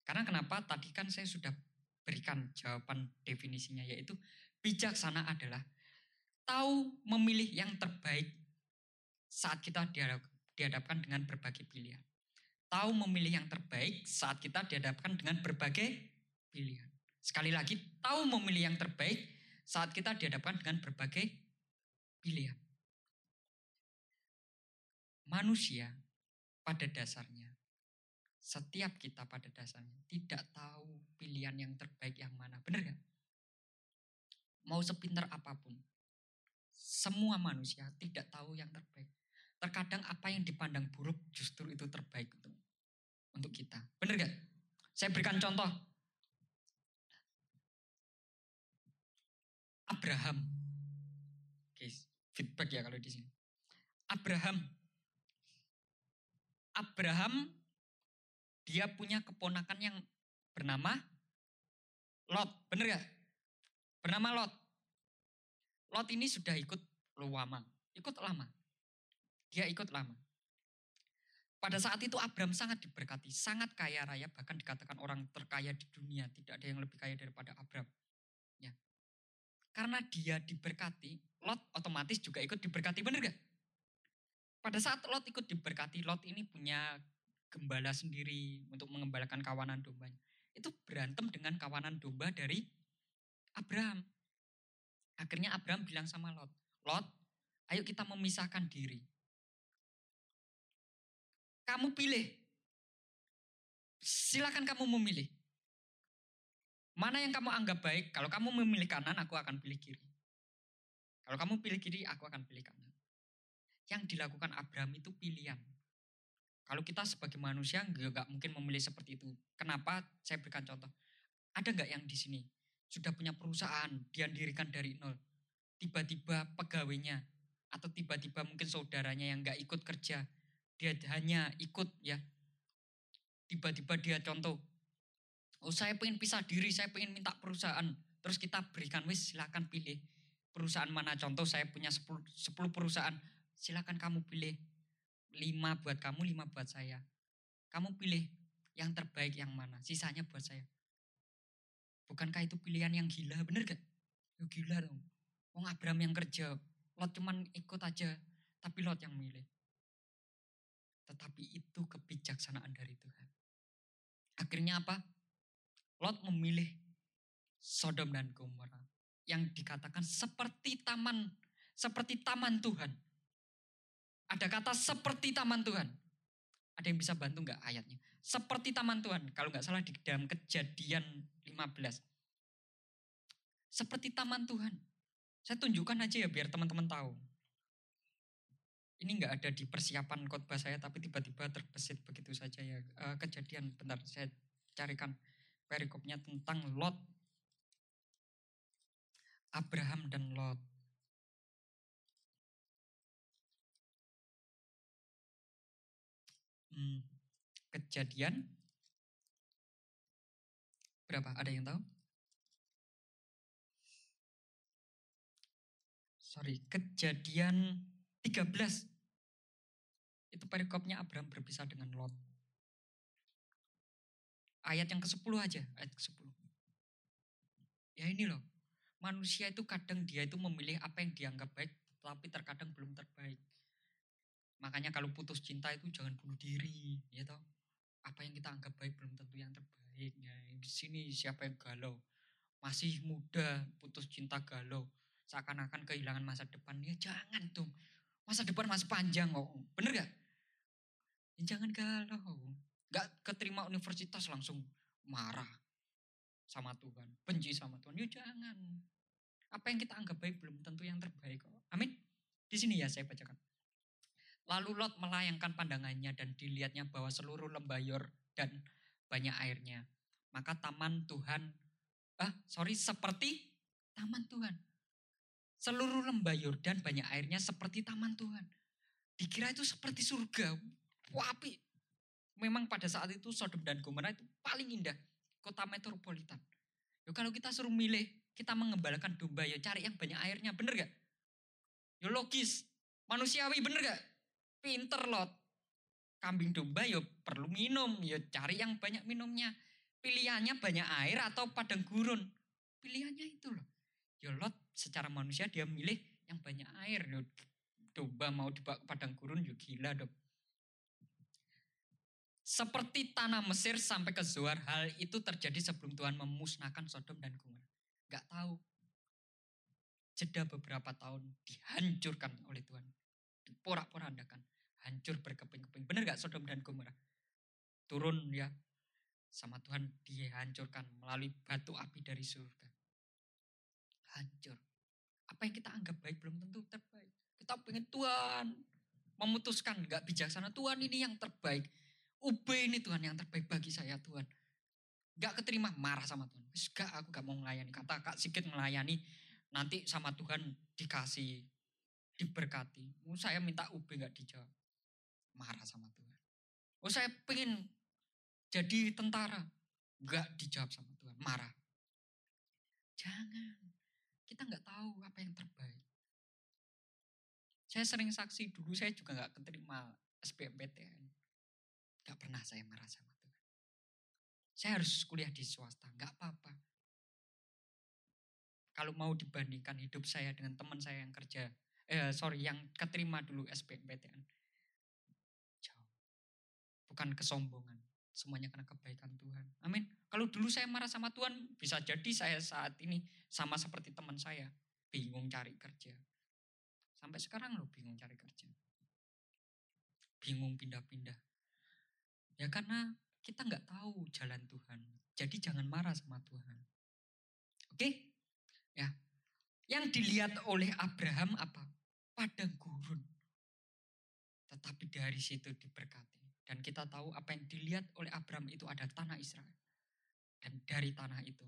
Karena kenapa? Tadi kan saya sudah berikan jawaban definisinya yaitu bijaksana adalah tahu memilih yang terbaik saat kita dihadapkan dengan berbagai pilihan. Tahu memilih yang terbaik saat kita dihadapkan dengan berbagai pilihan. Sekali lagi, tahu memilih yang terbaik saat kita dihadapkan dengan berbagai pilihan. Manusia pada dasarnya Setiap kita pada dasarnya tidak tahu pilihan yang terbaik yang mana. Benar gak? Mau sepintar apa pun. Semua manusia tidak tahu yang terbaik. Terkadang apa yang dipandang buruk justru itu terbaik untuk untuk kita. Benar gak? Saya berikan contoh. Abraham. Oke, feedback ya kalau di sini. Abraham. Abraham dia punya keponakan yang bernama Lot. Bener gak? Bernama Lot. Lot ini sudah ikut lama. Ikut lama. Dia ikut lama. Pada saat itu Abraham sangat diberkati, sangat kaya raya, bahkan dikatakan orang terkaya di dunia. Tidak ada yang lebih kaya daripada Abraham. Karena dia diberkati, Lot otomatis juga ikut diberkati, bener gak? Pada saat Lot ikut diberkati, Lot ini punya gembala sendiri untuk mengembalakan kawanan dombanya. Itu berantem dengan kawanan domba dari Abraham. Akhirnya Abraham bilang sama Lot, Lot, ayo kita memisahkan diri. Kamu pilih. Silakan kamu memilih. Mana yang kamu anggap baik? Kalau kamu memilih kanan, aku akan pilih kiri. Kalau kamu pilih kiri, aku akan pilih kanan. Yang dilakukan Abraham itu pilihan. Kalau kita sebagai manusia nggak mungkin memilih seperti itu. Kenapa? Saya berikan contoh. Ada nggak yang di sini sudah punya perusahaan, dia dirikan dari nol. Tiba-tiba pegawainya atau tiba-tiba mungkin saudaranya yang nggak ikut kerja, dia hanya ikut ya. Tiba-tiba dia contoh, oh saya pengen pisah diri, saya pengen minta perusahaan. Terus kita berikan, wis silakan pilih perusahaan mana. Contoh saya punya 10, 10 perusahaan, silakan kamu pilih lima buat kamu, lima buat saya. Kamu pilih yang terbaik yang mana, sisanya buat saya. Bukankah itu pilihan yang gila, bener gak? Ya gila dong. Wong Abraham yang kerja, Lot cuman ikut aja, tapi Lot yang milih. Tetapi itu kebijaksanaan dari Tuhan. Akhirnya apa? Lot memilih Sodom dan Gomora yang dikatakan seperti taman, seperti taman Tuhan ada kata seperti taman Tuhan. Ada yang bisa bantu nggak ayatnya? Seperti taman Tuhan. Kalau nggak salah di dalam kejadian 15. Seperti taman Tuhan. Saya tunjukkan aja ya biar teman-teman tahu. Ini nggak ada di persiapan khotbah saya tapi tiba-tiba terbesit begitu saja ya. E, kejadian bentar saya carikan perikopnya tentang Lot. Abraham dan Lot. Hmm, kejadian berapa? Ada yang tahu? Sorry, kejadian 13. Itu perikopnya Abraham berpisah dengan Lot. Ayat yang ke-10 aja, ayat ke-10. Ya ini loh, manusia itu kadang dia itu memilih apa yang dianggap baik, tapi terkadang belum terbaik. Makanya kalau putus cinta itu jangan bunuh diri, ya toh. Apa yang kita anggap baik belum tentu yang terbaik. Ya, di sini siapa yang galau? Masih muda, putus cinta galau. Seakan-akan kehilangan masa depan. Ya jangan dong. Masa depan masih panjang kok. Bener gak? Ya, jangan galau. Gak keterima universitas langsung marah sama Tuhan. Benci sama Tuhan. Ya jangan. Apa yang kita anggap baik belum tentu yang terbaik. Amin. Di sini ya saya bacakan. Lalu Lot melayangkan pandangannya dan dilihatnya bahwa seluruh lembah dan banyak airnya. Maka taman Tuhan, ah sorry seperti taman Tuhan. Seluruh lembah Yordan banyak airnya seperti taman Tuhan. Dikira itu seperti surga. Wapi. Memang pada saat itu Sodom dan Gomora itu paling indah. Kota metropolitan. Yo, kalau kita suruh milih, kita mengembalakan domba ya cari yang banyak airnya. Bener gak? Yo logis. Manusiawi bener gak? Pinter lot. Kambing domba ya perlu minum, ya cari yang banyak minumnya. Pilihannya banyak air atau padang gurun. Pilihannya itu loh. Ya lot secara manusia dia milih yang banyak air. Ya, domba mau dibawa ke padang gurun ya gila dong. Seperti tanah Mesir sampai ke Zoar, hal itu terjadi sebelum Tuhan memusnahkan Sodom dan Gomora. Gak tahu. Jeda beberapa tahun dihancurkan oleh Tuhan. Diporak-porandakan hancur berkeping-keping. Benar gak Sodom dan Gomora? turun ya sama Tuhan dihancurkan melalui batu api dari surga. Hancur. Apa yang kita anggap baik belum tentu terbaik. Kita pengen Tuhan memutuskan nggak bijaksana. Tuhan ini yang terbaik. UB ini Tuhan yang terbaik bagi saya Tuhan. Gak keterima marah sama Tuhan. Gak aku gak mau melayani. Kata Kak Sikit melayani nanti sama Tuhan dikasih diberkati. Oh, saya minta UB gak dijawab. Marah sama Tuhan. Oh saya pengen jadi tentara. Gak dijawab sama Tuhan. Marah. Jangan. Kita nggak tahu apa yang terbaik. Saya sering saksi dulu saya juga nggak keterima SBMPTN. Gak pernah saya marah sama Tuhan. Saya harus kuliah di swasta, nggak apa-apa. Kalau mau dibandingkan hidup saya dengan teman saya yang kerja, eh sorry, yang keterima dulu SBMPTN. Jauh. Bukan kesombongan, semuanya karena kebaikan Tuhan. Amin. Kalau dulu saya marah sama Tuhan, bisa jadi saya saat ini sama seperti teman saya, bingung cari kerja. Sampai sekarang lo bingung cari kerja. Bingung pindah-pindah. Ya karena kita nggak tahu jalan Tuhan. Jadi jangan marah sama Tuhan. Oke? Ya. Yang dilihat oleh Abraham apa? Padang gurun. Tetapi dari situ diberkati. Dan kita tahu apa yang dilihat oleh Abraham itu ada tanah Israel. Dan dari tanah itu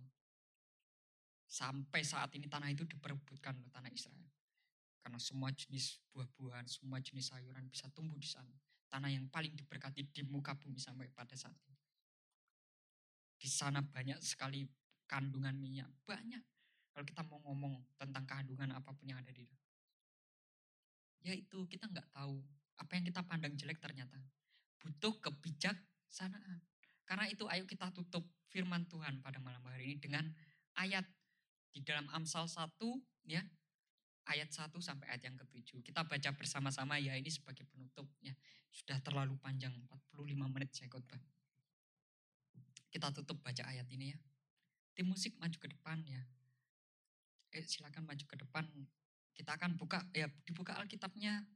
sampai saat ini tanah itu diperebutkan oleh tanah Israel. Karena semua jenis buah-buahan, semua jenis sayuran bisa tumbuh di sana tanah yang paling diberkati di muka bumi sampai pada saat ini. Di sana banyak sekali kandungan minyak, banyak. Kalau kita mau ngomong tentang kandungan apa pun yang ada di dalam. Yaitu kita nggak tahu apa yang kita pandang jelek ternyata butuh kebijaksanaan. Karena itu ayo kita tutup firman Tuhan pada malam hari ini dengan ayat di dalam Amsal 1 ya ayat 1 sampai ayat yang ke-7. Kita baca bersama-sama ya ini sebagai penutup ya. Sudah terlalu panjang 45 menit saya khotbah. Kita tutup baca ayat ini ya. Tim musik maju ke depan ya. Eh silakan maju ke depan. Kita akan buka ya dibuka Alkitabnya.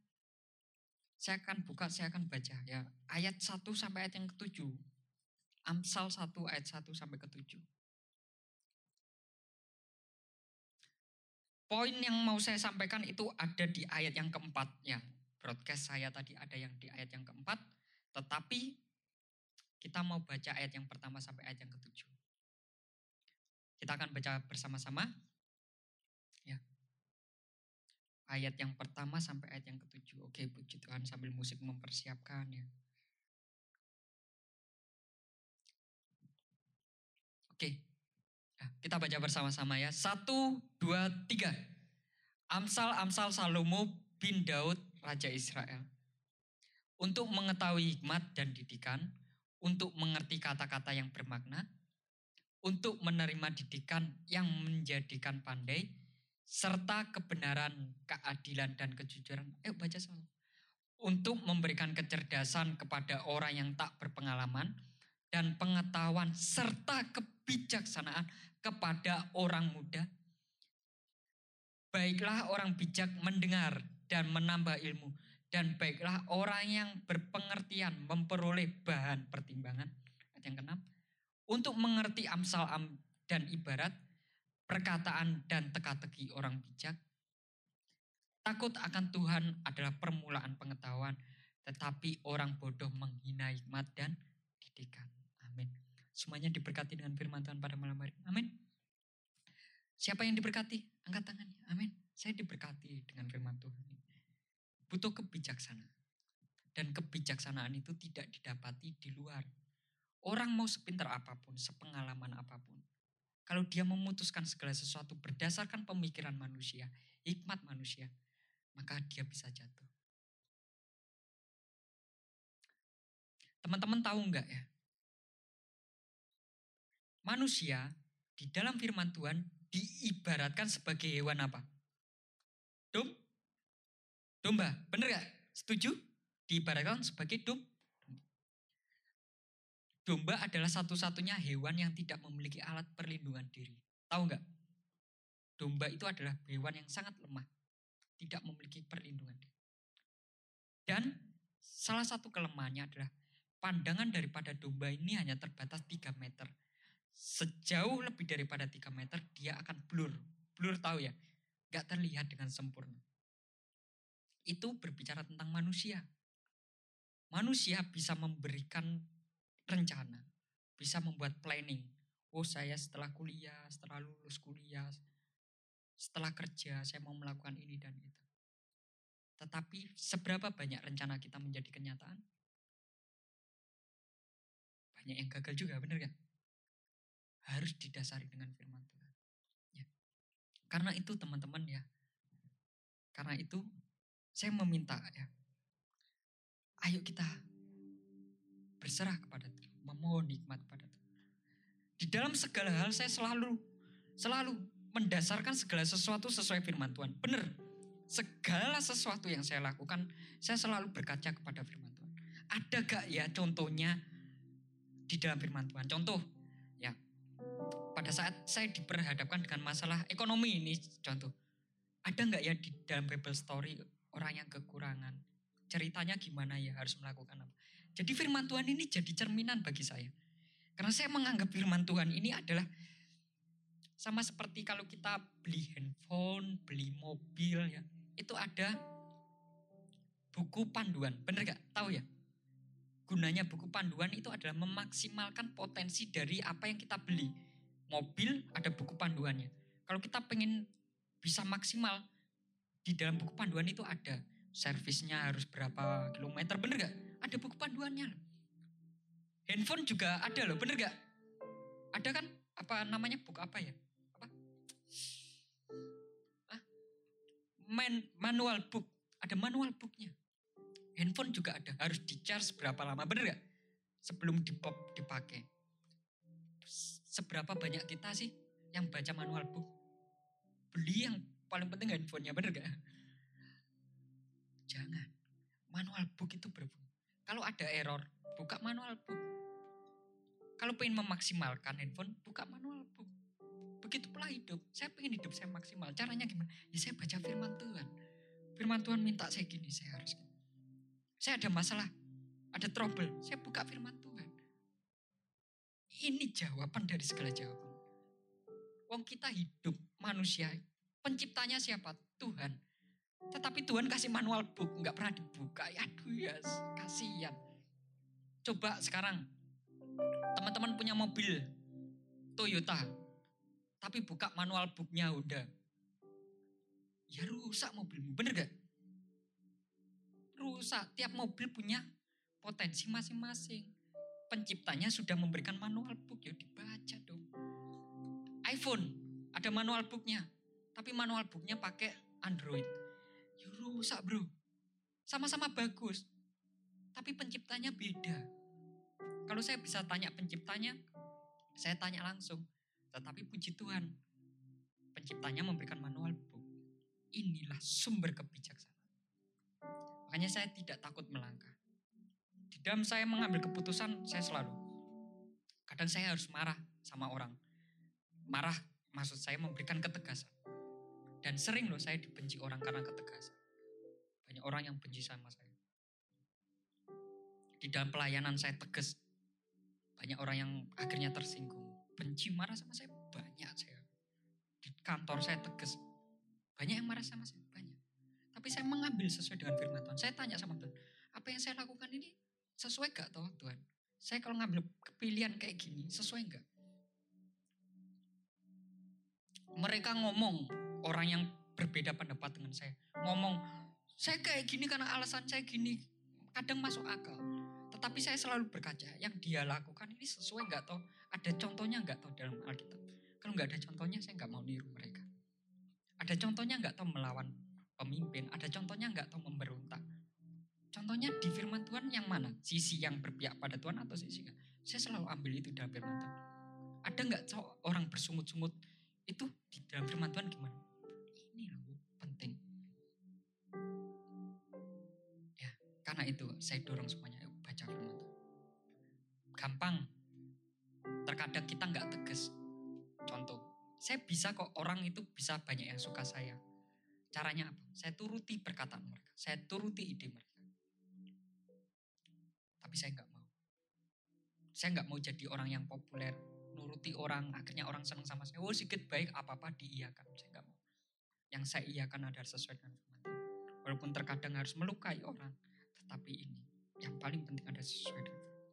Saya akan buka, saya akan baca ya. Ayat 1 sampai ayat yang ke-7. Amsal 1 ayat 1 sampai ke-7. Poin yang mau saya sampaikan itu ada di ayat yang keempat ya. Broadcast saya tadi ada yang di ayat yang keempat. Tetapi kita mau baca ayat yang pertama sampai ayat yang ketujuh. Kita akan baca bersama-sama. Ya. Ayat yang pertama sampai ayat yang ketujuh. Oke, puji Tuhan sambil musik mempersiapkan ya. Oke, Nah, kita baca bersama-sama ya. Satu, dua, tiga. Amsal-amsal Salomo bin Daud, Raja Israel. Untuk mengetahui hikmat dan didikan, untuk mengerti kata-kata yang bermakna, untuk menerima didikan yang menjadikan pandai, serta kebenaran, keadilan, dan kejujuran. Ayo baca sama. Untuk memberikan kecerdasan kepada orang yang tak berpengalaman, dan pengetahuan serta kebijaksanaan kepada orang muda. Baiklah orang bijak mendengar dan menambah ilmu dan baiklah orang yang berpengertian memperoleh bahan pertimbangan. Ayat yang keenam, untuk mengerti amsal am dan ibarat, perkataan dan teka-teki orang bijak. Takut akan Tuhan adalah permulaan pengetahuan, tetapi orang bodoh menghina hikmat dan didikan. Semuanya diberkati dengan firman Tuhan pada malam hari. Amin. Siapa yang diberkati? Angkat tangannya. Amin. Saya diberkati dengan firman Tuhan. Butuh kebijaksanaan. Dan kebijaksanaan itu tidak didapati di luar. Orang mau sepintar apa pun, sepengalaman apa pun. Kalau dia memutuskan segala sesuatu berdasarkan pemikiran manusia, hikmat manusia, maka dia bisa jatuh. Teman-teman tahu enggak ya? Manusia di dalam firman Tuhan diibaratkan sebagai hewan apa? Dom? Domba, bener gak? Setuju? Diibaratkan sebagai dom. Domba adalah satu-satunya hewan yang tidak memiliki alat perlindungan diri. Tahu nggak? Domba itu adalah hewan yang sangat lemah, tidak memiliki perlindungan diri. Dan salah satu kelemahannya adalah pandangan daripada domba ini hanya terbatas 3 meter. Sejauh lebih daripada 3 meter, dia akan blur. Blur tahu ya? Gak terlihat dengan sempurna. Itu berbicara tentang manusia. Manusia bisa memberikan rencana, bisa membuat planning. Oh saya setelah kuliah, setelah lulus kuliah, setelah kerja saya mau melakukan ini dan itu. Tetapi seberapa banyak rencana kita menjadi kenyataan? Banyak yang gagal juga, benar gak? Harus didasari dengan firman Tuhan. Ya. Karena itu teman-teman ya, karena itu saya meminta ya, ayo kita berserah kepada Tuhan, memohon nikmat kepada Tuhan. Di dalam segala hal saya selalu selalu mendasarkan segala sesuatu sesuai firman Tuhan. Benar, segala sesuatu yang saya lakukan, saya selalu berkaca kepada firman Tuhan. Ada gak ya contohnya di dalam firman Tuhan? Contoh, pada saat saya diperhadapkan dengan masalah ekonomi ini, contoh, ada nggak ya di dalam Bible story orang yang kekurangan? Ceritanya gimana ya harus melakukan apa? Jadi firman Tuhan ini jadi cerminan bagi saya. Karena saya menganggap firman Tuhan ini adalah sama seperti kalau kita beli handphone, beli mobil ya itu ada buku panduan. Bener gak? Tahu ya? Gunanya buku panduan itu adalah memaksimalkan potensi dari apa yang kita beli. Mobil ada buku panduannya. Kalau kita pengen bisa maksimal, di dalam buku panduan itu ada. Servisnya harus berapa kilometer, bener gak? Ada buku panduannya Handphone juga ada loh, bener gak? Ada kan? Apa namanya buku apa ya? man, manual book. Ada manual booknya. Handphone juga ada. Harus di charge berapa lama. Bener gak? Sebelum dipakai. Seberapa banyak kita sih yang baca manual book? Beli yang paling penting handphonenya. Bener gak? Jangan. Manual book itu berfungsi. Kalau ada error, buka manual book. Kalau pengen memaksimalkan handphone, buka manual book. Begitu pula hidup. Saya pengen hidup saya maksimal. Caranya gimana? Ya saya baca firman Tuhan. Firman Tuhan minta saya gini, saya harus. Saya ada masalah, ada trouble. Saya buka firman Tuhan. Ini jawaban dari segala jawaban. Wong kita hidup manusia. Penciptanya siapa? Tuhan. Tetapi Tuhan kasih manual book, nggak pernah dibuka. Aduh ya, kasihan. Coba sekarang, teman-teman punya mobil Toyota, tapi buka manual booknya udah. Ya rusak mobilmu, bener gak? Rusak, tiap mobil punya potensi masing-masing. Penciptanya sudah memberikan manual book, ya dibaca dong. iPhone, ada manual booknya. Tapi manual booknya pakai Android. Ya rusak bro. Sama-sama bagus. Tapi penciptanya beda. Kalau saya bisa tanya penciptanya, saya tanya langsung. Tetapi puji Tuhan, penciptanya memberikan manual book. Inilah sumber kebijaksanaan. Makanya saya tidak takut melangkah. Dalam saya mengambil keputusan, saya selalu. Kadang saya harus marah sama orang. Marah maksud saya memberikan ketegasan. Dan sering loh saya dibenci orang karena ketegasan. Banyak orang yang benci sama saya. Di dalam pelayanan saya tegas. Banyak orang yang akhirnya tersinggung benci marah sama saya banyak saya. Di kantor saya tegas. Banyak yang marah sama saya, banyak. Tapi saya mengambil sesuai dengan firman Tuhan. Saya tanya sama Tuhan, apa yang saya lakukan ini sesuai gak toh Tuhan? Saya kalau ngambil kepilihan kayak gini, sesuai gak? Mereka ngomong, orang yang berbeda pendapat dengan saya. Ngomong, saya kayak gini karena alasan saya gini. Kadang masuk akal. Tetapi saya selalu berkaca, yang dia lakukan ini sesuai nggak toh? Ada contohnya nggak toh dalam Alkitab? Kalau nggak ada contohnya, saya nggak mau niru mereka. Ada contohnya nggak toh melawan pemimpin? Ada contohnya nggak toh memberontak? Contohnya di firman Tuhan yang mana? Sisi yang berpihak pada Tuhan atau sisi enggak? Saya selalu ambil itu dalam firman Tuhan. Ada nggak orang bersungut-sungut itu di dalam firman Tuhan gimana? Ini loh penting. Ya, karena itu saya dorong semuanya baca firman Tuhan. Gampang. Terkadang kita nggak tegas. Contoh, saya bisa kok orang itu bisa banyak yang suka saya. Caranya apa? Saya turuti perkataan mereka. Saya turuti ide mereka. Tapi saya nggak mau. Saya nggak mau jadi orang yang populer, nuruti orang, akhirnya orang senang sama saya. Oh sedikit baik, apa-apa diiyakan. Saya nggak mau. Yang saya iyakan adalah sesuai dengan firman Tuhan. Walaupun terkadang harus melukai orang, tetapi ini yang paling penting ada sesuai dengan firman.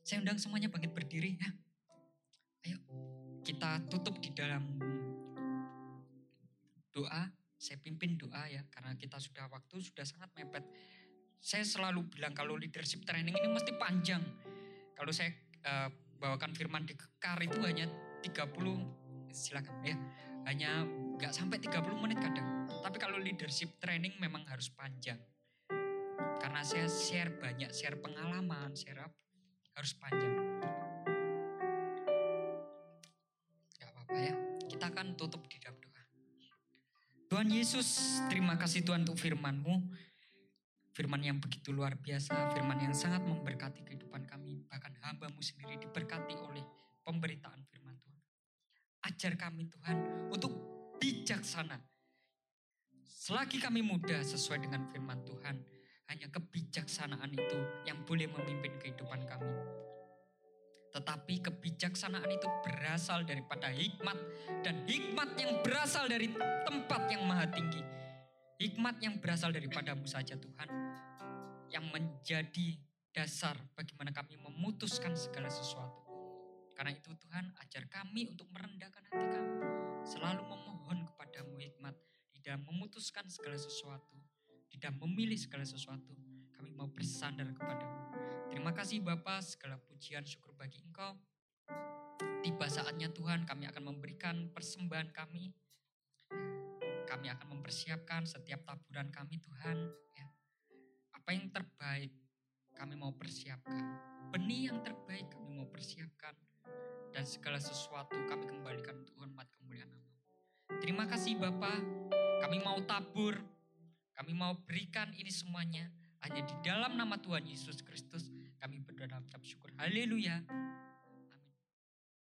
Saya undang semuanya bangkit berdiri ya. Ayo kita tutup di dalam doa. Saya pimpin doa ya karena kita sudah waktu sudah sangat mepet. Saya selalu bilang kalau leadership training ini mesti panjang. Kalau saya uh, bawakan firman di kekar itu hanya 30 silakan ya. Hanya nggak sampai 30 menit kadang. Tapi kalau leadership training memang harus panjang. Karena saya share banyak, share pengalaman, share apa harus panjang. Gak apa-apa ya. Kita akan tutup di dalam doa. Tuhan Yesus, terima kasih Tuhan untuk firman-Mu. Firman yang begitu luar biasa, firman yang sangat memberkati kehidupan kami. Bahkan hamba-Mu sendiri diberkati oleh pemberitaan firman Tuhan. Ajar kami Tuhan untuk bijaksana. Selagi kami muda sesuai dengan firman Tuhan, hanya kebijaksanaan itu yang boleh memimpin kehidupan kami. Tetapi kebijaksanaan itu berasal daripada hikmat dan hikmat yang berasal dari tempat yang maha tinggi. Hikmat yang berasal daripadamu saja Tuhan. Yang menjadi dasar bagaimana kami memutuskan segala sesuatu. Karena itu Tuhan ajar kami untuk merendahkan hati kami. Selalu memohon kepadamu hikmat di dalam memutuskan segala sesuatu tidak memilih segala sesuatu. Kami mau bersandar kepadamu. Terima kasih Bapa, segala pujian syukur bagi Engkau. Tiba saatnya Tuhan kami akan memberikan persembahan kami. Kami akan mempersiapkan setiap taburan kami Tuhan. Ya. Apa yang terbaik kami mau persiapkan. Benih yang terbaik kami mau persiapkan. Dan segala sesuatu kami kembalikan untuk hormat kemuliaan nama. Terima kasih Bapak, kami mau tabur, kami mau berikan ini semuanya hanya di dalam nama Tuhan Yesus Kristus. Kami berdoa dalam syukur. Haleluya.